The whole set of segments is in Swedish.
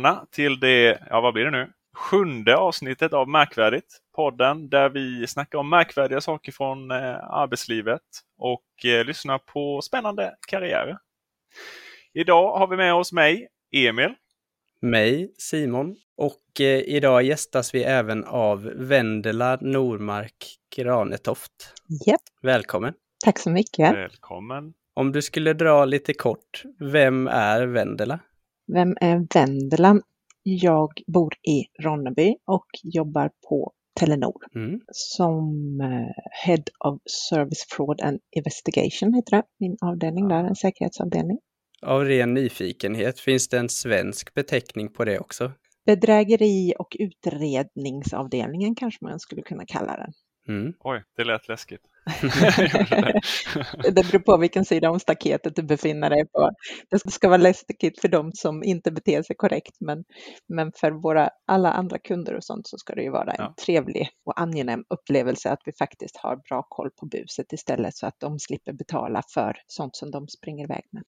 Välkomna till det, ja vad blir det nu, sjunde avsnittet av Märkvärdigt. Podden där vi snackar om märkvärdiga saker från eh, arbetslivet och eh, lyssnar på spännande karriärer. Idag har vi med oss mig, Emil. Mig, Simon. Och eh, idag gästas vi även av Vendela Normark Granetoft. Yep. Välkommen! Tack så mycket! Välkommen! Om du skulle dra lite kort, vem är Vendela? Vem är Vendela? Jag bor i Ronneby och jobbar på Telenor Mm. som eh, Head of Service Fraud and Investigation heter det, min avdelning där, en säkerhetsavdelning. Av ren nyfikenhet, finns det en svensk beteckning på det också? Bedrägeri och utredningsavdelningen kanske man skulle kunna kalla den. Mm. Oj, det lät läskigt. Det beror på vilken sida om staketet du befinner dig på. Det ska vara läskigt för dem som inte beter sig korrekt, men, men för våra alla andra kunder och sånt så ska det ju vara en Ja. trevlig och angenäm upplevelse att vi faktiskt har bra koll på buset istället så att de slipper betala för sånt som de springer iväg med.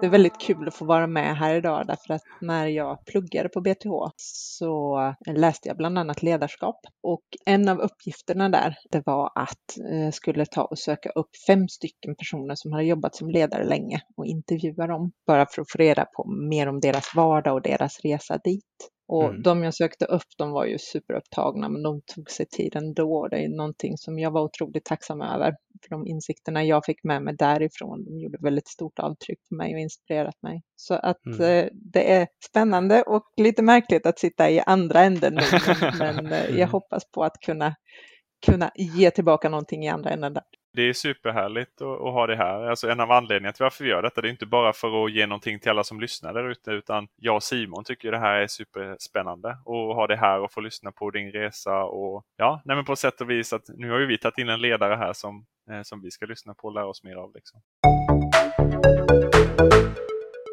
Det är väldigt kul att få vara med här idag därför att när jag pluggade på BTH så läste jag bland annat ledarskap och en av uppgifterna där det var att jag skulle ta och söka upp fem stycken personer som hade jobbat som ledare länge och intervjua dem bara för att få reda på mer om deras vardag och deras resa dit. Och Mm. de jag sökte upp, de var ju superupptagna, men de tog sig tiden då. Det är någonting som jag var otroligt tacksam över. För de insikterna jag fick med mig därifrån, de gjorde väldigt stort avtryck på mig och inspirerat mig. Så att Mm. eh, det är spännande och lite märkligt att sitta i andra änden nu, men, men eh, jag Mm. hoppas på att kunna, kunna ge tillbaka någonting i andra änden där. Det är superhärligt att, att ha det här. Alltså en av anledningarna till varför vi gör detta, det är inte bara för att ge någonting till alla som lyssnar där ute, utan jag och Simon tycker det här är superspännande. att ha det här och få lyssna på din resa och ja, nej men på sätt och vis att nu har ju vi tagit in en ledare här som, eh, som vi ska lyssna på och lära oss mer av. Liksom.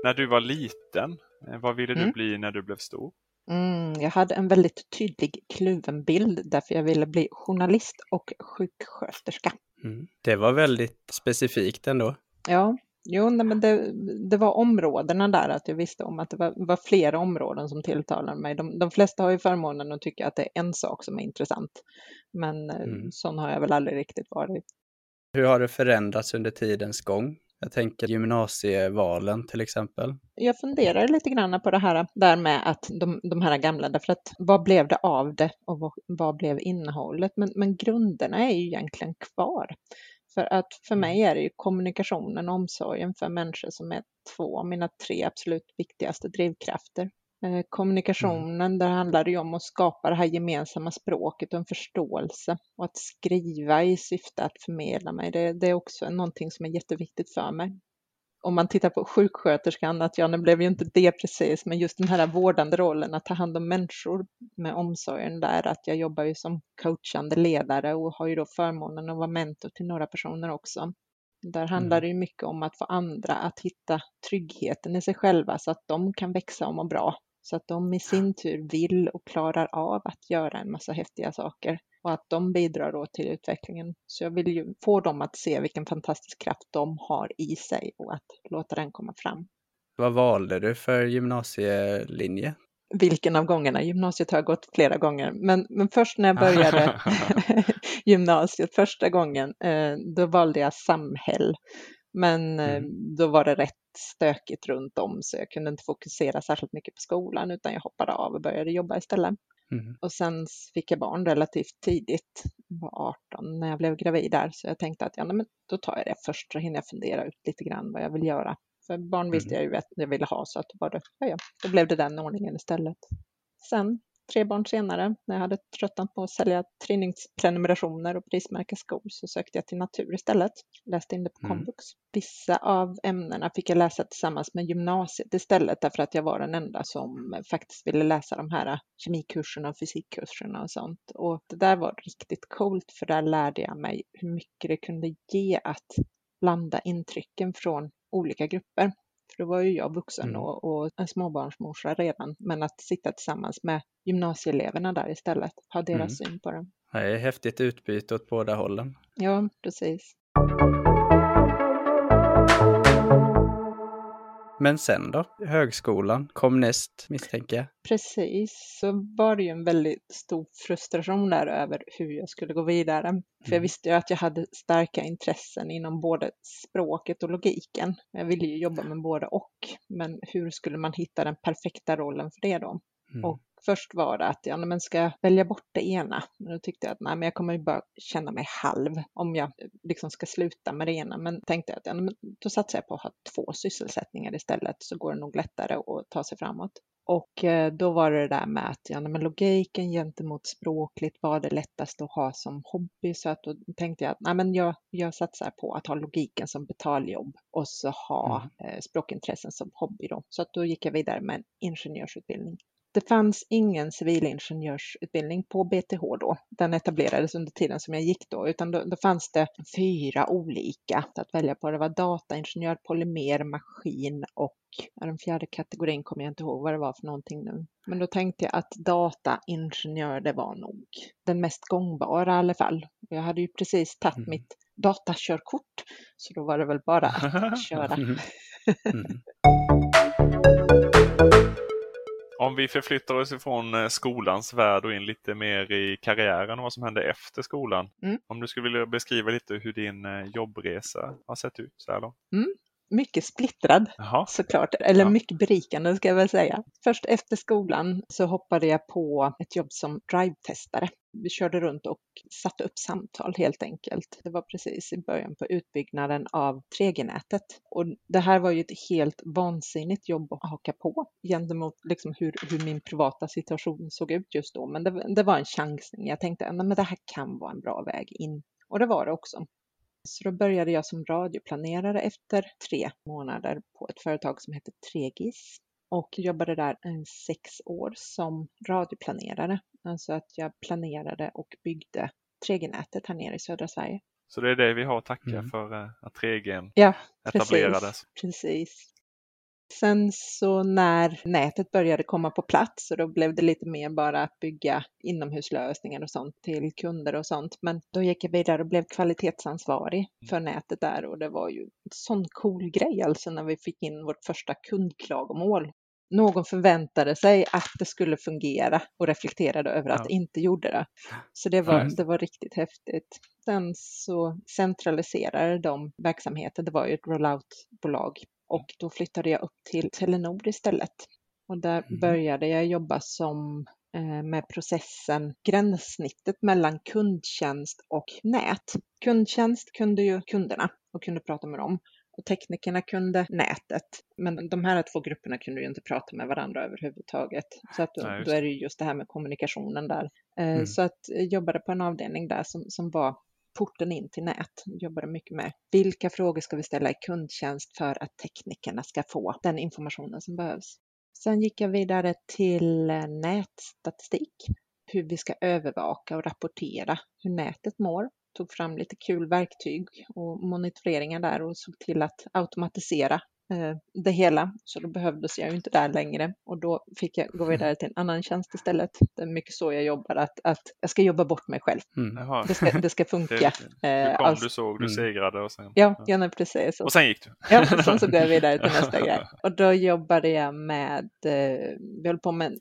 När du var liten, eh, vad ville du Mm. bli när du blev stor? Mm, jag hade en väldigt tydlig kluven bild därför jag ville bli journalist och sjuksköterska. Mm. Det var väldigt specifikt ändå. Ja, jo, nej, men det, det var områdena där, att jag visste om att det var, var flera områden som tilltalade mig. De, de flesta har ju förmånen att tycka att det är en sak som är intressant, men eh, Mm. sån har jag väl aldrig riktigt varit. Hur har det förändrats under tidens gång? Jag tänker gymnasievalen till exempel. Jag funderar lite grann på det här där med att de, de här gamla, därför att vad blev det av det och vad, vad blev innehållet? Men, men grunderna är ju egentligen kvar. För att för mig är det ju kommunikationen och omsorgen för människor som är två av mina tre absolut viktigaste drivkrafter. Eh, Kommunikationen, där handlar det ju om att skapa det här gemensamma språket och en förståelse och att skriva i syfte att förmedla mig. Det, det är också någonting som är jätteviktigt för mig om man tittar på sjuksköterskan, att ja, nu blev ju inte det precis, men just den här vårdande rollen, att ta hand om människor med omsorgen där, att jag jobbar ju som coachande ledare och har ju då förmånen att vara mentor till några personer också. Där handlar Mm. det ju mycket om att få andra att hitta tryggheten i sig själva så att de kan växa och må bra. Så att de i sin tur vill och klarar av att göra en massa häftiga saker och att de bidrar då till utvecklingen. Så jag vill ju få dem att se vilken fantastisk kraft de har i sig och att låta den komma fram. Vad valde du för gymnasielinje? Vilken av gångerna? Gymnasiet har jag gått flera gånger, men, men först när jag började gymnasiet första gången, eh, då valde jag samhäll. Men eh, Mm. då var det rätt stökigt runt om så jag kunde inte fokusera särskilt mycket på skolan utan jag hoppade av och började jobba istället. Mm. Och sen fick jag barn relativt tidigt, var 18 när jag blev gravid där, så jag tänkte att ja, nej, men då tar jag det först så hinner jag fundera ut lite grann vad jag vill göra. För barn visste Mm. jag ju att jag ville ha så att då var det, ja, ja, då blev det den ordningen istället. Sen, tre barn senare, när jag hade tröttnat på att sälja tidningsprenumerationer och prismärka skor så sökte jag till natur istället. Läste in det på Mm. komvux. Vissa av ämnena fick jag läsa tillsammans med gymnasiet istället därför att jag var den enda som faktiskt ville läsa de här kemikurserna och fysikkurserna och sånt. Och det där var riktigt coolt för där lärde jag mig hur mycket det kunde ge att blanda intrycken från olika grupper. För då var ju jag vuxen Mm. och, och en småbarnsmorsa redan, men att sitta tillsammans med gymnasieeleverna där istället, ha deras syn på det. Det är häftigt utbyte åt båda hållen. Ja, precis. Men sen då? Högskolan kom näst, misstänker jag. Precis, så var det ju en väldigt stor frustration där över hur jag skulle gå vidare. För jag Mm. visste ju att jag hade starka intressen inom både språket och logiken. Jag ville ju jobba med både och, men hur skulle man hitta den perfekta rollen för det då? Mm. Och först var det att ja, men ska jag välja bort det ena? Men då tyckte jag att nej, men jag kommer ju bara känna mig halv om jag eh, liksom ska sluta med det ena. Men tänkte jag att ja, men då satsar jag på att ha två sysselsättningar istället så går det nog lättare att ta sig framåt. Och eh, då var det där med att ja, men logiken gentemot språkligt var det lättast att ha som hobby. Så att då tänkte jag att nej, men jag, jag satsar på att ha logiken som betaljobb och så ha eh, språkintressen som hobby. Då. Så att då gick jag vidare med en ingenjörsutbildning. Det fanns ingen civilingenjörsutbildning på BTH då. Den etablerades under tiden som jag gick då, utan då, då fanns det fyra olika att välja på. Det var dataingenjör, polymer, maskin och den fjärde kategorin kommer jag inte ihåg vad det var för någonting nu. Men då tänkte jag att dataingenjör, det var nog den mest gångbara i alla fall. Jag hade ju precis tagit Mm. mitt datakörkort, så då var det väl bara att köra. Mm. Mm. Om vi förflyttar oss ifrån eh, skolans värld och in lite mer i karriären och vad som hände efter skolan. Mm. Om du skulle vilja beskriva lite hur din eh, jobbresa har sett ut så här långt. Mycket splittrad. Jaha. såklart, eller Ja. mycket berikande ska jag väl säga. Först efter skolan så hoppade jag på ett jobb som drive-testare. Vi körde runt och satte upp samtal helt enkelt. Det var precis i början på utbyggnaden av 3G-nätet. Och det här var ju ett helt vansinnigt jobb att haka på gentemot liksom hur, hur min privata situation såg ut just då. Men det, det var en chansning. Jag tänkte att det här kan vara en bra väg in. Och det var det också. Så då började jag som radioplanerare efter tre månader på ett företag som heter Tregis och jobbade där en sex år som radioplanerare. Alltså att jag planerade och byggde 3G-nätet här nere i södra Sverige. Så det är det vi har att tacka Mm. för eh, att 3G Ja, etablerades. precis. precis. Sen så när nätet började komma på plats så då blev det lite mer bara att bygga inomhuslösningar och sånt till kunder och sånt. Men då gick jag vidare och blev kvalitetsansvarig för nätet där och det var ju en sån cool grej alltså när vi fick in vårt första kundklagomål. Någon förväntade sig att det skulle fungera och reflekterade över att Ja. det inte gjorde det. Så det var, Mm. det var riktigt häftigt. Sen så centraliserade de verksamheten, det var ju ett rolloutbolag och då flyttade jag upp till Telenor istället. Och där Mhm. började jag jobba som eh, med processen, gränssnittet mellan kundtjänst och nät. Kundtjänst kunde ju kunderna och kunde prata med dem och teknikerna kunde nätet. Men de här två grupperna kunde ju inte prata med varandra överhuvudtaget. Så att då, Nej, då är det ju just det här med kommunikationen där. Eh, Mm. Så att jag jobbade på en avdelning där som, som var porten in till nät. Jobbade mycket med vilka frågor ska vi ställa i kundtjänst för att teknikerna ska få den informationen som behövs. Sen gick jag vidare till eh, nätstatistik, hur vi ska övervaka och rapportera hur nätet mår. Tog fram lite kul verktyg och monitoreringar där och såg till att automatisera det hela. Så då behövdes jag ju inte där längre och då fick jag gå vidare till en annan tjänst istället. Det är mycket så jag jobbar, att, att jag ska jobba bort mig själv. Mm. Det ska, det ska Det, funka. du Eh, kom, alltså- du såg, du Mm. segrade och sen... Ja, ja nej, precis. Och sen gick du. Ja, sen så går jag vidare till nästa grej. Och då jobbade jag med, eh, vi höll på med en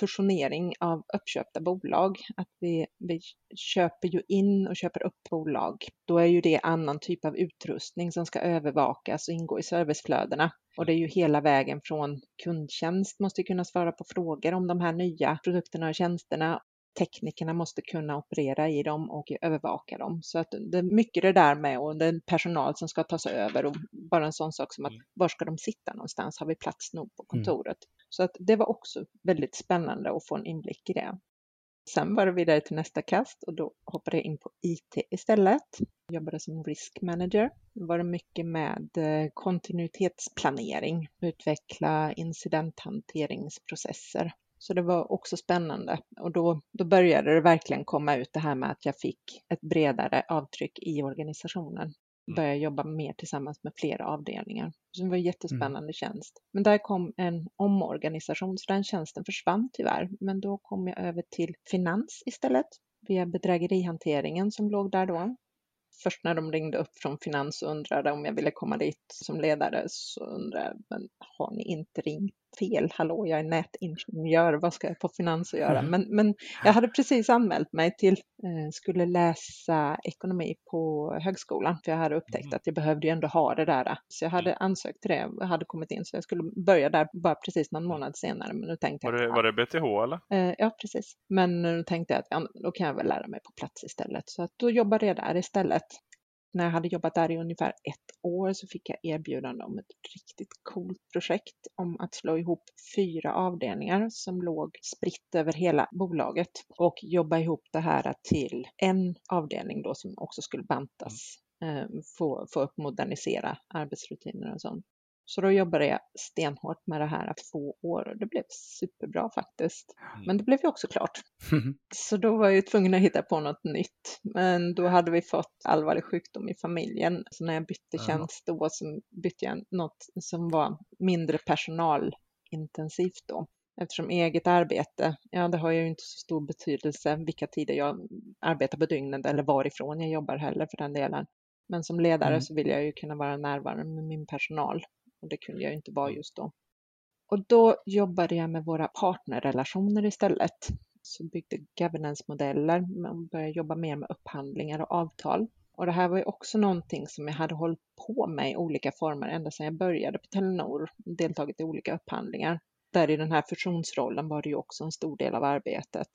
fusionering av uppköpta bolag. Att vi, vi köper ju in och köper upp bolag. Då är ju det annan typ av utrustning som ska övervakas och ingå i serviceflödena. Och det är ju hela vägen från kundtjänst måste kunna svara på frågor om de här nya produkterna och tjänsterna teknikerna måste kunna operera i dem och övervaka dem. Så att det är mycket det där med och är personal som ska tas över och bara en sån sak som att Mm. var ska de sitta någonstans? Har vi plats nog på Mm. kontoret? Så att det var också väldigt spännande att få en inblick i det. Sen var det vidare till nästa kast och då hoppade jag in på IT istället. Jobbade som risk manager. Då var det mycket med eh, kontinuitetsplanering, utveckla incidenthanteringsprocesser. Så det var också spännande och då, då började det verkligen komma ut det här med att jag fick ett bredare avtryck i organisationen. Började jobba mer tillsammans med flera avdelningar. Så det var en jättespännande tjänst. Men där kom en omorganisation så den tjänsten försvann tyvärr. Men då kom jag över till finans istället via bedrägerihanteringen som låg där då. först när de ringde upp från finans och undrade om jag ville komma dit som ledare så undrade jag, men har ni inte ringt fel? Hallå, jag är nätingenjör, vad ska jag på finans att göra? Mm. Men, men jag hade precis anmält mig till, eh, skulle läsa ekonomi på högskolan, för jag hade upptäckt Mm. att jag behövde ju ändå ha det där. Så jag hade ansökt till det och hade kommit in, så jag skulle börja där bara precis någon månad senare. Men nu tänkte Var jag, det, var det BTH eller? Eh, Ja, precis. Men nu tänkte jag att ja, då kan jag väl lära mig på plats istället. Så att då jobbade jag där istället. När jag hade jobbat där i ungefär ett år så fick jag erbjudande om ett riktigt coolt projekt om att slå ihop fyra avdelningar som låg spritt över hela bolaget och jobba ihop det här till en avdelning då som också skulle bantas, eh, få, få upp modernisera arbetsrutiner och sånt. Så då jobbade jag stenhårt med det här två år och det blev superbra faktiskt. Men det blev ju också klart. Så då var jag ju tvungen att hitta på något nytt. Men då hade vi fått allvarlig sjukdom i familjen. Så när jag bytte tjänst då så bytte jag något som var mindre personalintensivt då. Eftersom eget arbete, ja det har ju inte så stor betydelse vilka tider jag arbetar på dygnet eller varifrån jag jobbar heller för den delen. Men som ledare Mm. så vill jag ju kunna vara närvarande med min personal och det kunde jag inte vara just då. Och då jobbade jag med våra partnerrelationer istället. Så byggde governance-modeller, man började jobba mer med upphandlingar och avtal. Och det här var ju också någonting som jag hade hållit på med i olika former ända sedan jag började på Telenor, deltagit i olika upphandlingar. Där i den här fusionsrollen var det ju också en stor del av arbetet.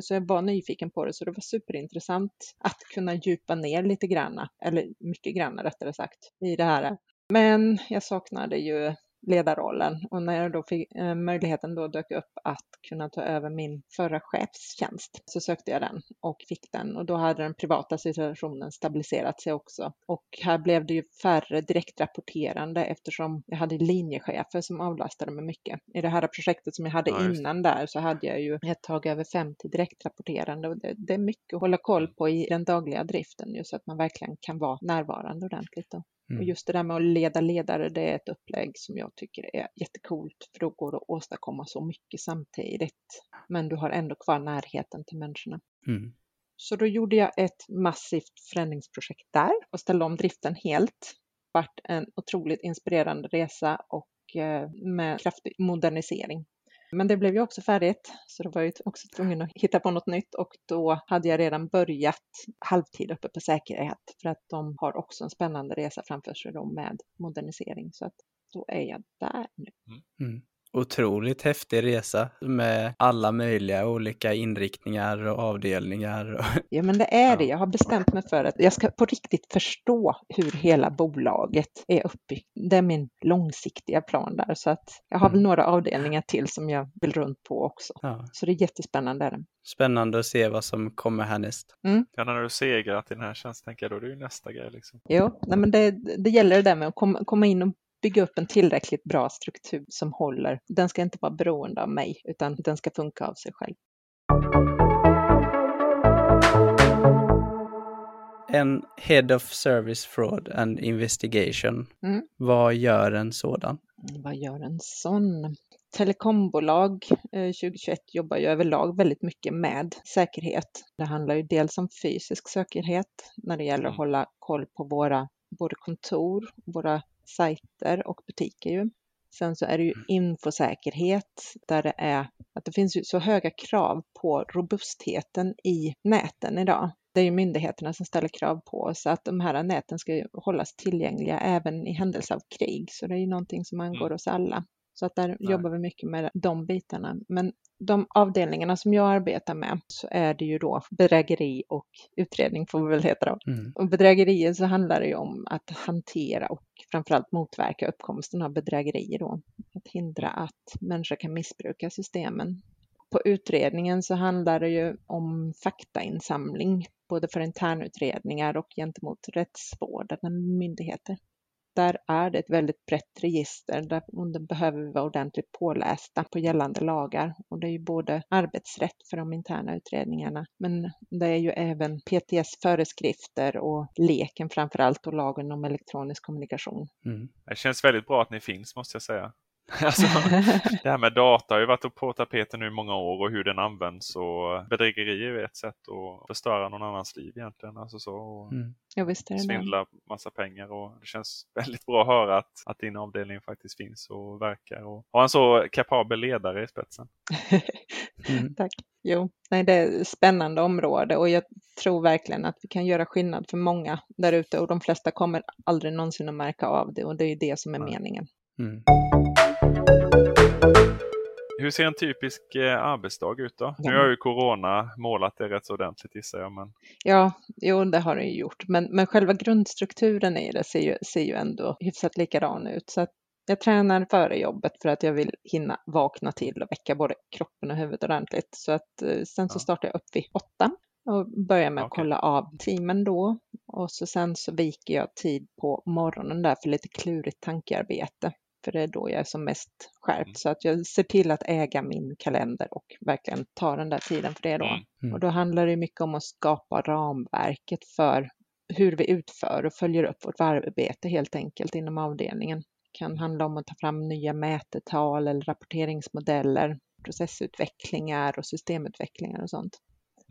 Så jag var nyfiken på det, så det var superintressant att kunna djupa ner lite granna, eller mycket granna rättare sagt, i det här. Men jag saknade ju ledarrollen och när jag då fick eh, möjligheten då dök upp att kunna ta över min förra chefstjänst så sökte jag den och fick den och då hade den privata situationen stabiliserat sig också. Och här blev det ju färre direktrapporterande eftersom jag hade linjechefer som avlastade mig mycket. I det här projektet som jag hade Ja, innan där så hade jag ju ett tag över 50 direktrapporterande och det, det är mycket att hålla koll på i den dagliga driften just så att man verkligen kan vara närvarande ordentligt. Då. Och Mm. just det där med att leda ledare, det är ett upplägg som jag tycker är jättecoolt, för då går det att åstadkomma så mycket samtidigt. Men du har ändå kvar närheten till människorna. Mm. Så då gjorde jag ett massivt förändringsprojekt där och ställde om driften helt. Vart en otroligt inspirerande resa och eh, med kraftig modernisering. Men det blev ju också färdigt, så då var jag ju också tvungen att hitta på något nytt och då hade jag redan börjat halvtid uppe på säkerhet för att de har också en spännande resa framför sig då med modernisering. Så att då är jag där nu. Mm. mm. Otroligt häftig resa med alla möjliga olika inriktningar och avdelningar. och- Ja, men det är det. Jag har bestämt mig för att jag ska på riktigt förstå hur hela bolaget är uppbyggt. Det är min långsiktiga plan där, så att jag har väl Mm. några avdelningar till som jag vill runt på också. Ja. Så det är jättespännande. Spännande att se vad som kommer härnäst. Ja, när du segrat i den här tjänsten, tänker jag, då är det ju nästa grej. Liksom. Jo, nej, men det, det gäller det där med att komma, komma in och bygga upp en tillräckligt bra struktur som håller. Den ska inte vara beroende av mig, utan den ska funka av sig själv. En Head of Service Fraud and Investigation. Mm. Vad gör en sådan? Vad gör en sån? Telekombolag eh, 2021 jobbar ju överlag väldigt mycket med säkerhet. Det handlar ju dels om fysisk säkerhet när det gäller att Mm. hålla koll på våra både kontor, våra sajter och butiker. Ju. Sen så är det ju infosäkerhet där det är att det finns ju så höga krav på robustheten i näten idag. Det är ju myndigheterna som ställer krav på oss att de här näten ska hållas tillgängliga även i händelse av krig. Så det är ju någonting som angår oss alla. Så att där jobbar vi mycket med de bitarna. Men de avdelningarna som jag arbetar med så är det ju då bedrägeri och utredning får vi väl heta då. Mm. Och bedrägerier så handlar det ju om att hantera och framförallt motverka uppkomsten av bedrägerier då. Att hindra att människor kan missbruka systemen. På utredningen så handlar det ju om faktainsamling, både för internutredningar och gentemot rättsvårdande myndigheter. Där är det ett väldigt brett register där behöver vi vara ordentligt pålästa på gällande lagar. Och det är ju både arbetsrätt för de interna utredningarna, men det är ju även PTS föreskrifter och leken framför allt och lagen om elektronisk kommunikation. Mm. Det känns väldigt bra att ni finns, måste jag säga. Alltså, det här med data har ju varit på tapeten nu i många år och hur den används och bedrägerier är ett sätt att förstöra någon annans liv egentligen. Alltså så, och Mm. Ja, visst är det det. svindla massa pengar och det känns väldigt bra att höra att, att din avdelning faktiskt finns och verkar och ha en så kapabel ledare i spetsen. Mm. Tack. Jo, nej, det är ett spännande område och jag tror verkligen att vi kan göra skillnad för många där ute och de flesta kommer aldrig någonsin att märka av det och det är ju det som är Nej. meningen. Mm. Hur ser en typisk eh, arbetsdag ut då? Ja. Nu har ju Corona målat det rätt så ordentligt gissar jag. Men... Ja, jo, det har det ju gjort, men, men själva grundstrukturen i det ser ju, ser ju ändå hyfsat likadan ut. Så att jag tränar före jobbet för att jag vill hinna vakna till och väcka både kroppen och huvudet ordentligt. Så att eh, sen så Ja. startar jag upp vid åtta och börjar med att kolla av teamen då. Och så sen så viker jag tid på morgonen där för lite klurigt tankearbete. För det är då jag är som mest skärpt. Mm. Så att jag ser till att äga min kalender och verkligen ta den där tiden för det då. Mm. Mm. Och då handlar det mycket om att skapa ramverket för hur vi utför och följer upp vårt arbete helt enkelt inom avdelningen. Det kan handla om att ta fram nya mätetal eller rapporteringsmodeller, processutvecklingar och systemutvecklingar och sånt.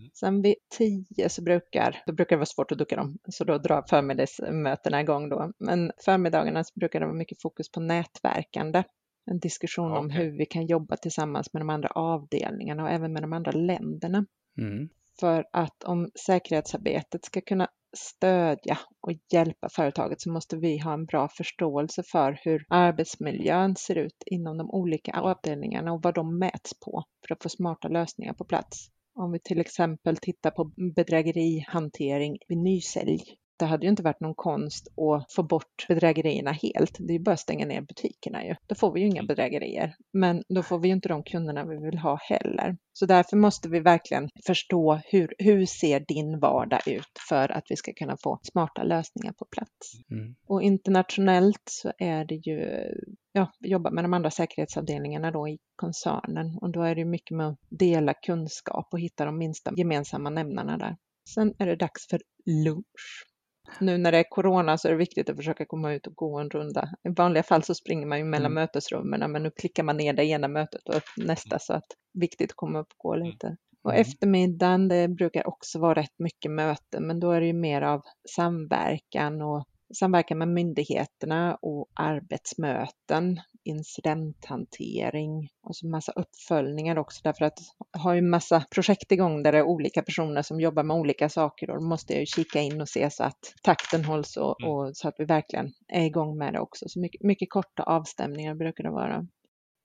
Mm. Sen vid tio så brukar, då brukar det vara svårt att ducka dem, så då drar förmiddagsmötena igång då. Men förmiddagarna så brukar det vara mycket fokus på nätverkande. En diskussion om Okej. hur vi kan jobba tillsammans med de andra avdelningarna och även med de andra länderna. Mm. För att om säkerhetsarbetet ska kunna stödja och hjälpa företaget så måste vi ha en bra förståelse för hur arbetsmiljön ser ut inom de olika avdelningarna och vad de mäts på för att få smarta lösningar på plats. Om vi till exempel tittar på bedrägerihantering vid nysälj. Det hade ju inte varit någon konst att få bort bedrägerierna helt. Det är ju bara att stänga ner butikerna ju. Då får vi ju inga bedrägerier. Men då får vi ju inte de kunderna vi vill ha heller. Så därför måste vi verkligen förstå hur, hur ser din vardag ut för att vi ska kunna få smarta lösningar på plats. Mm. Och internationellt så är det ju, ja, vi jobbar med de andra säkerhetsavdelningarna då i koncernen och då är det mycket med att dela kunskap och hitta de minsta gemensamma nämnarna där. Sen är det dags för lunch. Nu när det är corona så är det viktigt att försöka komma ut och gå en runda. I vanliga fall så springer man ju mellan Mm. mötesrummen men nu klickar man ner det ena mötet och upp nästa så att viktigt att komma upp och gå lite. Och Mm. eftermiddagen, det brukar också vara rätt mycket möten, men då är det ju mer av samverkan och samverkan med myndigheterna och arbetsmöten, incidenthantering och så massa uppföljningar också därför att jag har ju massa projekt igång där det är olika personer som jobbar med olika saker och då måste jag ju kika in och se så att takten hålls och, Mm. och så att vi verkligen är igång med det också. Så mycket, mycket korta avstämningar brukar det vara.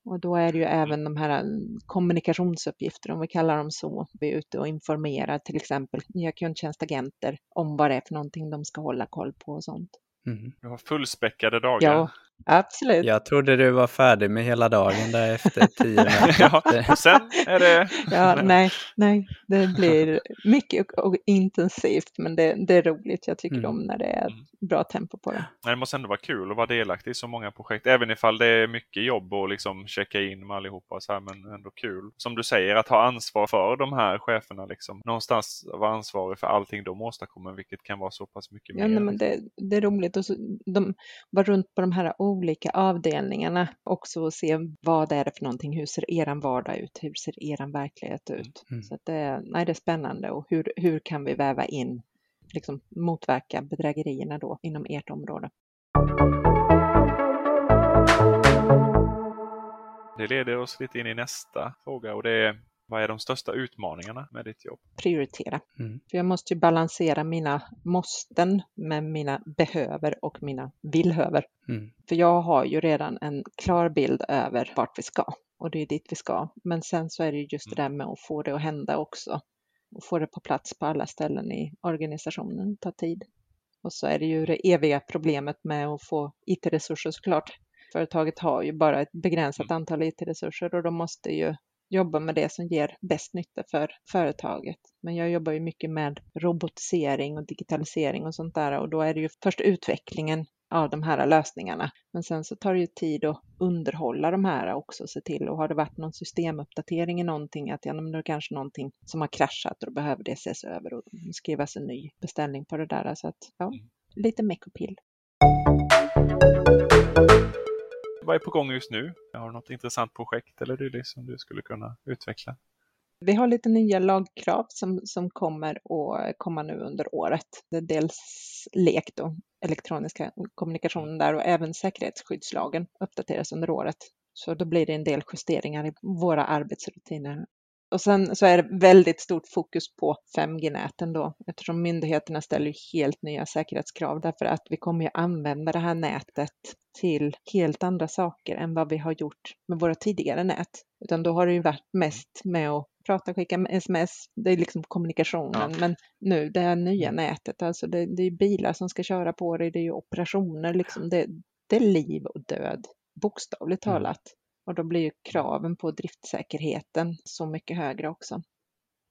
Och då är det ju även de här mm, kommunikationsuppgifter, om vi kallar dem så. Vi är ute och informerar till exempel nya kundtjänstagenter om vad det är för någonting de ska hålla koll på och sånt. Mm. Du har fullspäckade dagar. Ja, absolut. Jag trodde du var färdig med hela dagen där efter tio möten. ja, sen är det... Ja, nej, nej, det blir mycket och, och intensivt, men det, det är roligt. Jag tycker Mm. om när det är Mm. bra tempo på det. Nej, det måste ändå vara kul att vara delaktig i så många projekt. Även ifall det är mycket jobb och liksom checka in med allihopa. och Så här, men ändå kul. Som du säger, att ha ansvar för de här cheferna. Liksom. Någonstans vara ansvarig för allting de åstadkommer, vilket kan vara så pass mycket Ja, mer. nej, men det, det är roligt. Och så, de var runt på de här olika avdelningarna också och se vad är det för någonting. Hur ser eran vardag ut? Hur ser eran verklighet ut? Mm. Så det, nej, det är spännande och hur, hur kan vi väva in, liksom motverka bedrägerierna då inom ert område? Det leder oss lite in i nästa fråga och det är vad är de största utmaningarna med ditt jobb? Prioritera. Mm. För jag måste ju balansera mina måsten med mina behöver och mina villhöver. Mm. För jag har ju redan en klar bild över vart vi ska och det är dit vi ska. Men sen så är det ju just det där med att få det att hända också och få det på plats på alla ställen i organisationen tar tid. Och så är det ju det eviga problemet med att få IT-resurser såklart. Företaget har ju bara ett begränsat antal IT-resurser och de måste ju jobba med det som ger bäst nytta för företaget. Men jag jobbar ju mycket med robotisering och digitalisering och sånt där och då är det ju först utvecklingen av de här lösningarna. Men sen så tar det ju tid att underhålla de här också, se till och har det varit någon systemuppdatering i någonting att ja, men är kanske någonting som har kraschat och då behöver det ses över och skrivas en ny beställning på det där. Så att ja, lite meck och pill vad är på gång just nu? Har du något intressant projekt eller dylikt som du skulle kunna utveckla? Vi har lite nya lagkrav som, som kommer att komma nu under året. Det är dels LEK då, elektroniska kommunikationen där och även säkerhetsskyddslagen uppdateras under året. Så då blir det en del justeringar i våra arbetsrutiner och sen så är det väldigt stort fokus på 5G-näten då, eftersom myndigheterna ställer helt nya säkerhetskrav därför att vi kommer ju använda det här nätet till helt andra saker än vad vi har gjort med våra tidigare nät. Utan då har det ju varit mest med att prata, skicka sms, det är liksom kommunikationen. Ja. Men nu det här nya nätet, alltså det, det är bilar som ska köra på det, det är ju operationer, liksom det, det är liv och död, bokstavligt mm. Och då blir ju kraven på driftsäkerheten så mycket högre också.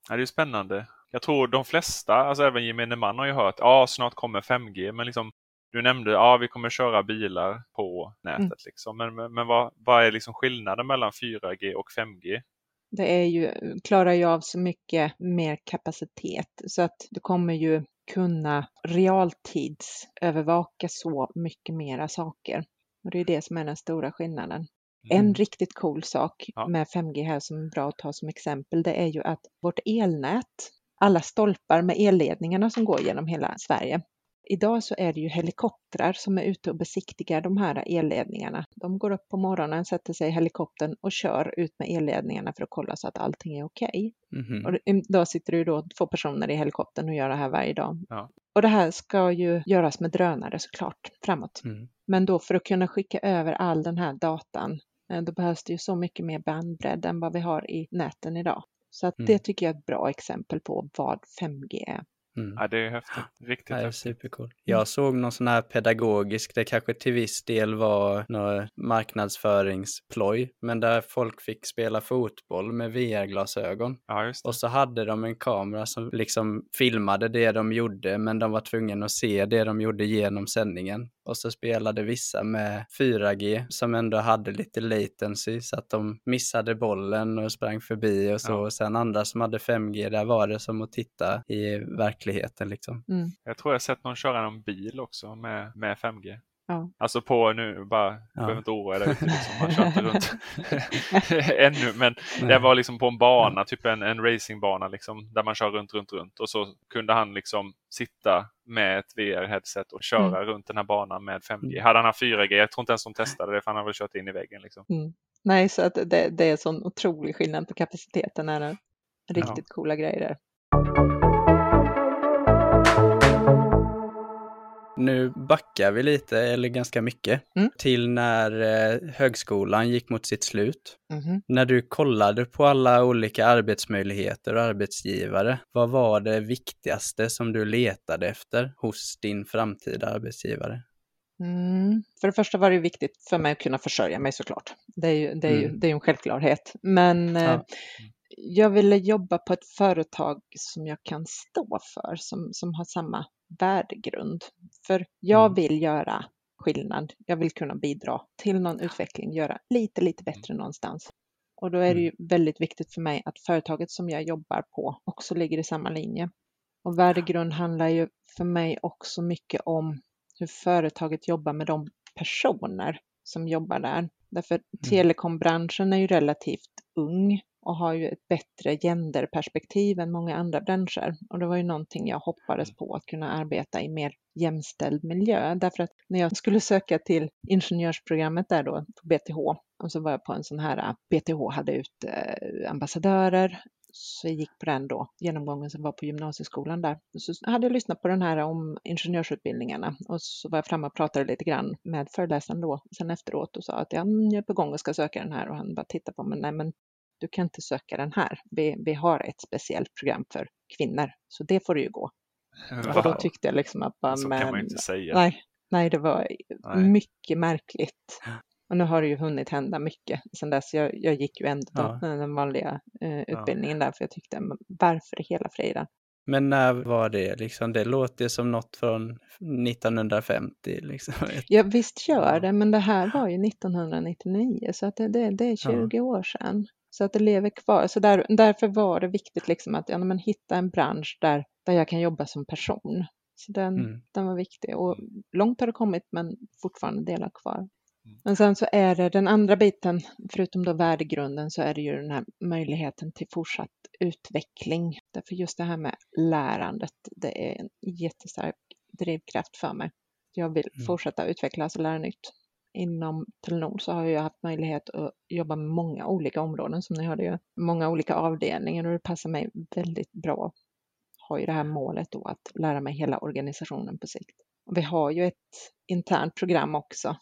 Ja, det är spännande. Jag tror de flesta, alltså även gemene man har ju hört att ah, snart kommer 5G. Men liksom, du nämnde att ah, vi kommer köra bilar på nätet. Mm. Liksom. Men, men, men vad, vad, är liksom skillnaden mellan 4G och 5G? Det är ju, klarar ju av så mycket mer kapacitet så att du kommer ju kunna realtidsövervaka så mycket mera saker. Och det är det som är den stora skillnaden. En mm. riktigt cool sak ja. med 5G här som är bra att ta som exempel, det är ju att vårt elnät, alla stolpar med elledningarna som går genom hela Sverige. Idag så är det ju helikoptrar som är ute och besiktigar de här elledningarna. De går upp på morgonen, sätter sig i helikoptern och kör ut med elledningarna för att kolla så att allting är okej. Okay. Mm -hmm. Och idag sitter det ju då två personer i helikoptern och gör det här varje dag. Ja. Och det här ska ju göras med drönare såklart framåt. Mm. Men då för att kunna skicka över all den här datan då behövs det ju så mycket mer bandbredd än vad vi har i näten idag. Så att mm. det tycker jag är ett bra exempel på vad 5G är. Mm. Ja, det är häftigt. Riktigt ja, är supercool. Jag såg någon sån här pedagogisk, det kanske till viss del var någon marknadsföringsploj, men där folk fick spela fotboll med VR-glasögon. Ja, och så hade de en kamera som liksom filmade det de gjorde, men de var tvungna att se det de gjorde genom sändningen. Och så spelade vissa med 4G som ändå hade lite latency så att de missade bollen och sprang förbi och så. Ja. Och sen andra som hade 5G, där var det som att titta i verkligheten liksom. Mm. Jag tror jag sett någon köra någon bil också med, med 5G. Ja. Alltså på nu, bara, ja. behöver inte oroa dig liksom, man kör inte runt ännu. Men Nej. det var liksom på en bana, typ en, en racingbana liksom, där man kör runt, runt, runt. Och så kunde han liksom sitta med ett VR-headset och köra mm. runt den här banan med 5G. Mm. Hade han haft 4G, jag tror inte ens de testade det för han har väl kört in i väggen. Liksom. Mm. Nej, så att det, det är sån otrolig skillnad på kapaciteten. Är Riktigt ja. coola grejer. Nu backar vi lite, eller ganska mycket, mm. till när eh, högskolan gick mot sitt slut. Mm. När du kollade på alla olika arbetsmöjligheter och arbetsgivare, vad var det viktigaste som du letade efter hos din framtida arbetsgivare? Mm. För det första var det viktigt för mig att kunna försörja mig såklart. Det är ju, det är ju, mm. det är en självklarhet. Men ja. eh, jag ville jobba på ett företag som jag kan stå för, som, som har samma värdegrund. För jag mm. vill göra skillnad. Jag vill kunna bidra till någon utveckling, göra lite, lite bättre mm. någonstans. Och då är det ju mm. väldigt viktigt för mig att företaget som jag jobbar på också ligger i samma linje. Och värdegrund handlar ju för mig också mycket om hur företaget jobbar med de personer som jobbar där. Därför telekombranschen är ju relativt ung och har ju ett bättre genderperspektiv än många andra branscher. Och det var ju någonting jag hoppades på att kunna arbeta i mer jämställd miljö. Därför att när jag skulle söka till ingenjörsprogrammet där då på BTH och så var jag på en sån här, BTH hade ut eh, ambassadörer så jag gick på den då, genomgången som var på gymnasieskolan där. Så hade jag lyssnat på den här om ingenjörsutbildningarna och så var jag framme och pratade lite grann med föreläsaren då sen efteråt och sa att mm, jag är på gång och ska söka den här och han bara tittade på mig, nej men du kan inte söka den här. Vi, vi har ett speciellt program för kvinnor, så det får du ju gå. Wow. Och då tyckte jag liksom att... Bara, så men, kan man ju inte säga. Nej, nej det var nej. mycket märkligt. Och nu har det ju hunnit hända mycket sen dess. Jag, jag gick ju ändå ja. den vanliga eh, utbildningen ja. där, för jag tyckte, varför hela friden? Men när var det liksom? Det låter som något från 1950. Liksom. Ja visst gör det, men det här var ju 1999 så att det, det, det är 20 ja. år sedan. Så att det lever kvar. Så där, därför var det viktigt liksom att ja, men hitta en bransch där, där jag kan jobba som person. Så den, mm. den var viktig. Och långt har det kommit men fortfarande delar kvar. Men sen så är det den andra biten, förutom då värdegrunden, så är det ju den här möjligheten till fortsatt utveckling. Därför just det här med lärandet, det är en jättestark drivkraft för mig. Jag vill Mm. fortsätta utvecklas och lära nytt. Inom Telenor så har jag haft möjlighet att jobba med många olika områden som ni hörde ju. Många olika avdelningar och det passar mig väldigt bra. Har ju det här målet då att lära mig hela organisationen på sikt. Och vi har ju ett internt program också,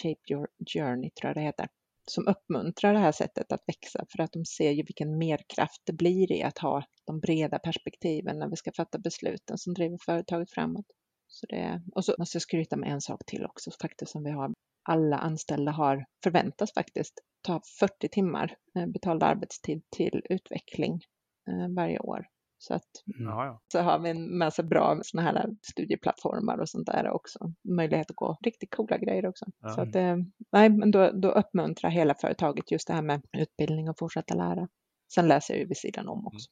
Shape Your Journey tror jag det heter, som uppmuntrar det här sättet att växa för att de ser ju vilken merkraft det blir i att ha de breda perspektiven när vi ska fatta besluten som driver företaget framåt. Så det, och så måste jag skryta med en sak till också faktiskt som vi har. Alla anställda har, förväntas faktiskt, ta 40 timmar eh, betald arbetstid till utveckling eh, varje år. Så att så har vi en massa bra såna här studieplattformar och sånt där också. Möjlighet att gå riktigt coola grejer också. Ja. Så att, eh, nej, men då, då uppmuntrar hela företaget just det här med utbildning och fortsätta lära. Sen läser jag ju vid sidan om också.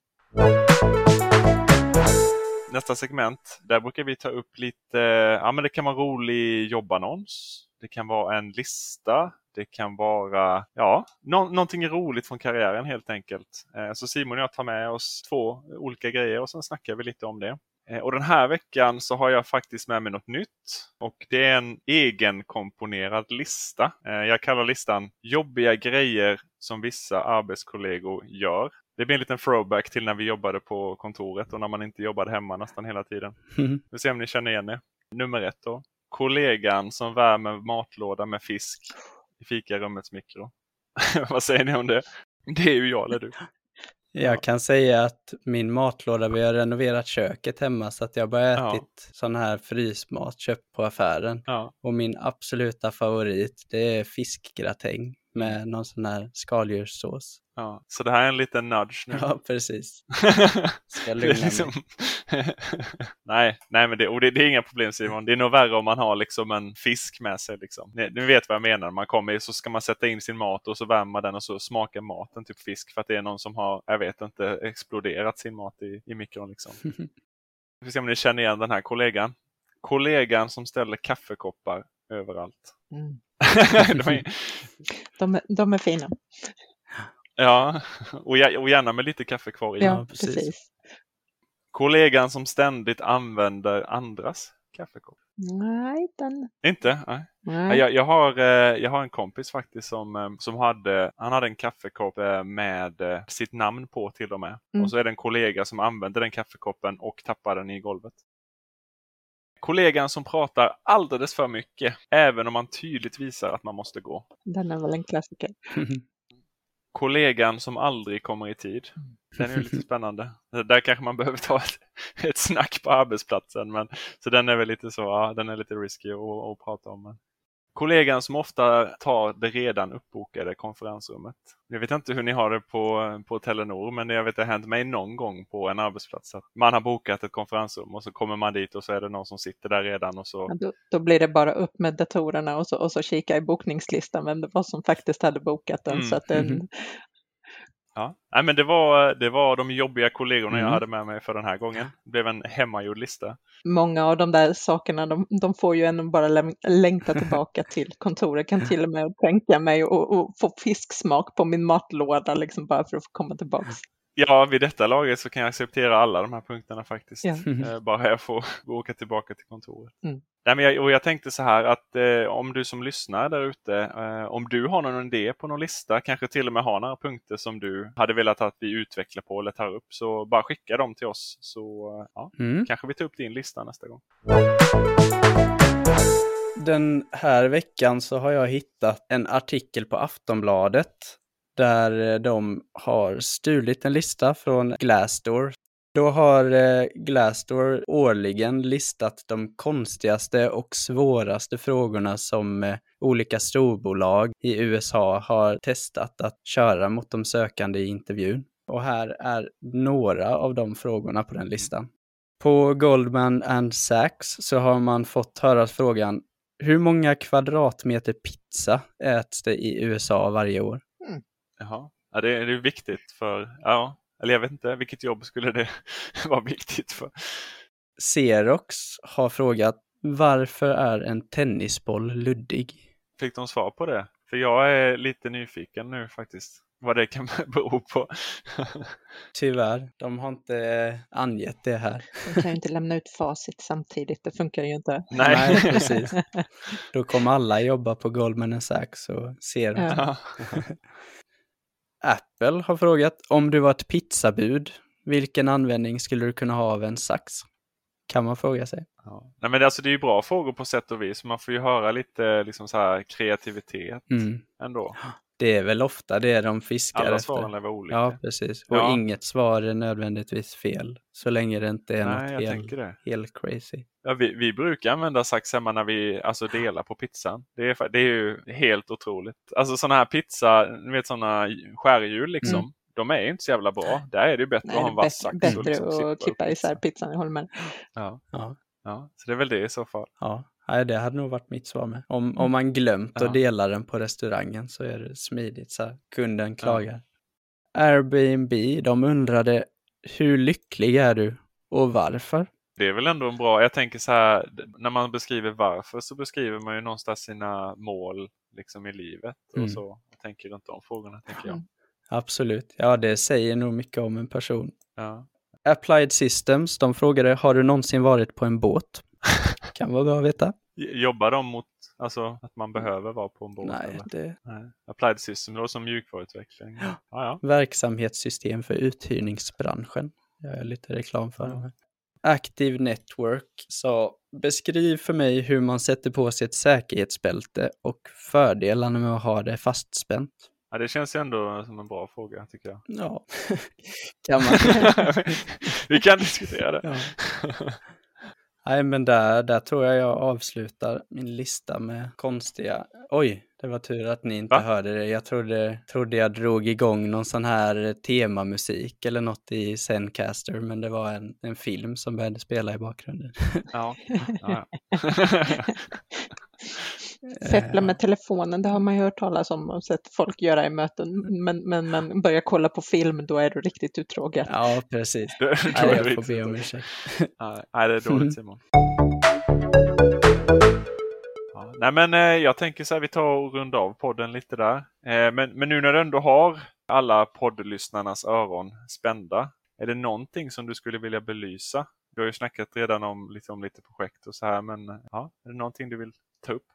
Nästa segment, där brukar vi ta upp lite, ja men det kan vara rolig jobbannons. Det kan vara en lista. Det kan vara, ja, nå någonting roligt från karriären helt enkelt. Eh, så Simon och jag tar med oss två olika grejer och sen snackar vi lite om det. Eh, och den här veckan så har jag faktiskt med mig något nytt. Och det är en egenkomponerad lista. Eh, jag kallar listan Jobbiga grejer som vissa arbetskollegor gör. Det blir en liten throwback till när vi jobbade på kontoret och när man inte jobbade hemma nästan hela tiden. Vi får se om ni känner igen det. Nummer ett då. Kollegan som värmer matlåda med fisk i fikarummets mikro. Vad säger ni om det? Det är ju jag eller du. Jag kan säga att min matlåda, vi har renoverat köket hemma så att jag bara Ja. ätit sån här frysmat köpt på affären. Ja. Och min absoluta favorit, det är fiskgratäng med någon sån här skaldjurssås. Ja. Så det här är en liten nudge nu. Ja, precis. Ska lugna liksom... nej, nej, men det, och det, det är inga problem Simon. Det är nog värre om man har liksom en fisk med sig. Liksom. Ni, ni vet vad jag menar. Man kommer så ska man sätta in sin mat och så värmer man den och så smakar maten typ fisk. För att det är någon som har, jag vet inte, exploderat sin mat i, i mikron. Liksom. Vi får se om ni känner igen den här kollegan. Kollegan som ställer kaffekoppar överallt. Mm. De är- De, är- de är fina. Ja, och, gär- och gärna med lite kaffe kvar i. Ja, precis. precis. Kollegan som ständigt använder andras kaffekopp. Nej, den... Inte? Nej. Nej. Jag, jag, har, eh, jag har en kompis faktiskt som, eh, som hade, han hade en kaffekopp eh, med sitt namn på till och med. Mm. Och så är det en kollega som använder den kaffekoppen och tappar den i golvet. Kollegan som pratar alldeles för mycket, även om man tydligt visar att man måste gå. Den är väl en klassiker. Kollegan som aldrig kommer i tid. Den är lite spännande. Där kanske man behöver ta ett, ett snack på arbetsplatsen. Men, så den är väl lite så, ja, den är lite risky att, att prata om. Men. Kollegan som ofta tar det redan uppbokade konferensrummet. Jag vet inte hur ni har det på, på Telenor, men jag vet att det har hänt mig någon gång på en arbetsplats. Att man har bokat ett konferensrum och så kommer man dit och så är det någon som sitter där redan. och så Då, då blir det bara upp med datorerna och så, och så kika i bokningslistan vem det var som faktiskt hade bokat den. Mm. Så att den, Mhm. Ja, Nej, men det var, det var de jobbiga kollegorna jag Mm. hade med mig för den här gången. Det blev en hemmagjord lista. Många av de där sakerna, de, de får ju ändå bara längta tillbaka till kontoret. Kan till och med tänka mig att få fisksmak på min matlåda, liksom bara för att få komma tillbaka. Ja, vid detta laget så kan jag acceptera alla de här punkterna faktiskt. Ja. Eh, bara jag får åka tillbaka till kontoret. Mm. Nej, men jag, och jag tänkte så här att eh, om du som lyssnar där ute, eh, om du har någon idé på någon lista, kanske till och med har några punkter som du hade velat att vi utvecklar på eller tar upp, så bara skicka dem till oss så eh, ja, Mm. kanske vi tar upp din lista nästa gång. Den här veckan så har jag hittat en artikel på Aftonbladet där eh, de har stulit en lista från Glassdoor. Då har eh, Glassdoor årligen listat de konstigaste och svåraste frågorna som eh, olika storbolag i USA har testat att köra mot de sökande i intervjun. Och här är några av de frågorna på den listan. På Goldman and Sachs så har man fått höra frågan hur många kvadratmeter pizza äts det i USA varje år? Jaha. Ja, det, är- det är viktigt för, ja, eller jag vet inte, vilket jobb skulle det vara viktigt för? Xerox har frågat varför är en tennisboll luddig? Fick de svar på det? För jag är lite nyfiken nu faktiskt. Vad det kan bero på. Tyvärr, de har inte angett det här. De kan ju inte lämna ut facit samtidigt, det funkar ju inte. Nej. Nej, precis. Då kommer alla jobba på Goldman Sachs och ser. Ja. Apple har frågat om du var ett pizzabud, vilken användning skulle du kunna ha av en sax? Kan man fråga sig. Ja. Nej, men det, alltså, det är ju bra frågor på sätt och vis. Man får ju höra lite liksom, så här, kreativitet Mm. ändå. Det är väl ofta det de fiskar Alla efter. svaren är väl olika. Ja, precis. Och Ja. inget svar är nödvändigtvis fel. Så länge det inte är Nej, något jag helt, tänker det. helt crazy. Ja, vi, vi brukar använda sax hemma när vi alltså, delar på pizzan. Det är, det är ju helt otroligt. Alltså sådana här pizza, ni vet sådana skärhjul liksom. Mm. De är ju inte så jävla bra. Där är det ju bättre Nej, att ha en vass bättre, sax. och bättre liksom klippa att klippa isär pizzan. pizzan i Holmen. Ja, Ja. ja, så det är väl det i så fall. Ja, Nej, det hade nog varit mitt svar med. Om, om man glömt Ja. att dela den på restaurangen så är det smidigt. Så här. Kunden klagar. Airbnb, de undrade hur lycklig är du och varför? Det är väl ändå en bra, jag tänker så här, när man beskriver varför så beskriver man ju någonstans sina mål liksom i livet. Mm. Och så jag tänker runt de frågorna, tänker jag. Mm. Absolut, ja det säger nog mycket om en person. Ja. Applied Systems, de frågade har du någonsin varit på en båt? Kan vara bra att veta. Jobbar de mot alltså, att man behöver vara på en båt? Nej, det Nej. Applied System då som mjukvaruutveckling. Ja, ja. verksamhetssystem för uthyrningsbranschen. Jag gör lite reklam för här. Active Network sa beskriv för mig hur man sätter på sig ett säkerhetsbälte och fördelarna med att ha det fastspänt. ja. Det känns ändå som en bra fråga tycker jag. Ja, kan man. Vi kan diskutera det. Ja. Nej, men där, där tror jag jag avslutar min lista med konstiga... Oj, det var tur att ni inte Va? hörde det. Jag trodde, trodde jag drog igång någon sån här temamusik eller något i Zencaster, men det var en, en film som började spela i bakgrunden. Ja. Ja, Feppla med telefonen, det har man ju hört talas om och sett folk göra i möten. Men, men, men börja kolla på film, då är du riktigt uttråkad. Ja, precis. Då är det jag får be om ursäkt. Nej, det är dåligt Simon. Ja, nej men eh, jag tänker så här, vi tar och rundar av podden lite där. Eh, men, men nu när du ändå har alla poddlyssnarnas öron spända. Är det någonting som du skulle vilja belysa? Du har ju snackat redan om, liksom, om lite projekt och så här, men eh, ja, är det någonting du vill ta upp?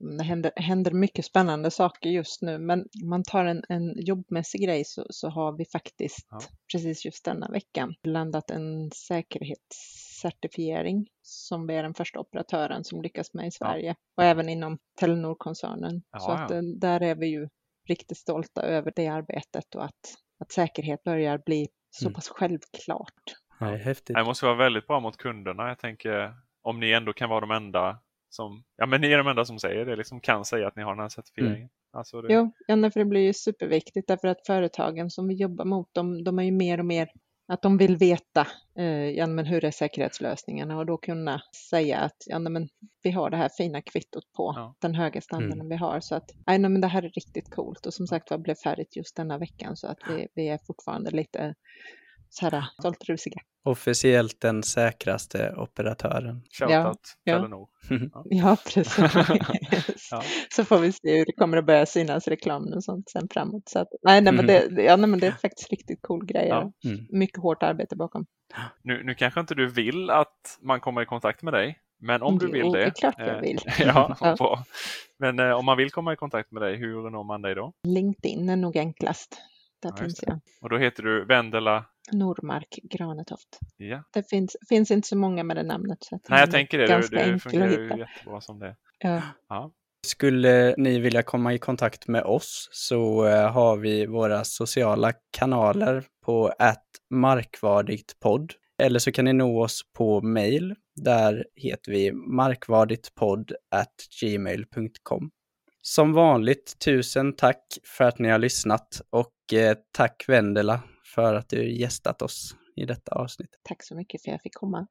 Det händer, händer mycket spännande saker just nu, men om man tar en, en jobbmässig grej så, så har vi faktiskt Ja. precis just denna veckan landat en säkerhetscertifiering som vi är den första operatören som lyckas med i Sverige och även inom Telenor-koncernen. Ja, så att ja. eh, där är vi ju riktigt stolta över det arbetet och att, att säkerhet börjar bli så Mm. pass självklart. Det är häftigt. Det måste vara väldigt bra mot kunderna. Jag tänker om ni ändå kan vara de enda som, ja men ni är de enda som säger det, liksom kan säga att ni har den här certifieringen. Alltså det, Jo, ja, för det blir ju superviktigt därför att företagen som vi jobbar mot, de, de är ju mer och mer att de vill veta eh, ja, men hur är säkerhetslösningarna och då kunna säga att ja, men vi har det här fina kvittot på Ja. den höga standarden vi har. Så att nej, nej, men det här är riktigt coolt och som sagt var blev färdigt just denna veckan så att vi, vi är fortfarande lite så här stolt rusiga. Officiellt den säkraste operatören. Shoutout Ja, ja. Ja, precis. Ja. Så får vi se hur det kommer att börja synas reklam och sånt sen framåt. Så att, nej, nej, men det, ja, nej, men det är faktiskt riktigt cool grejer. Ja. Mm. Mycket hårt arbete bakom. Nu, nu kanske inte du vill att man kommer i kontakt med dig, men om du Jo, vill det. det är klart jag eh, vill. ja, Ja. Men eh, om man vill komma i kontakt med dig, hur når man dig då? LinkedIn är nog enklast. Där Ja, finns jag. Och då heter du Vendela? Normark Granetoft. Ja. Det finns, finns inte så många med det namnet. Så att Nej, jag tänker det. Ganska Det, det enkel fungerar att ju hitta. jättebra som det. Ja. Ja. Skulle ni vilja komma i kontakt med oss så eh, har vi våra sociala kanaler på markvardigtpodd. Eller så kan ni nå oss på mail. Där heter vi markvardigtpodd gmail.com. Som vanligt, tusen tack för att ni har lyssnat och eh, tack Vendela för att du gästat oss i detta avsnitt. Tack så mycket för att jag fick komma.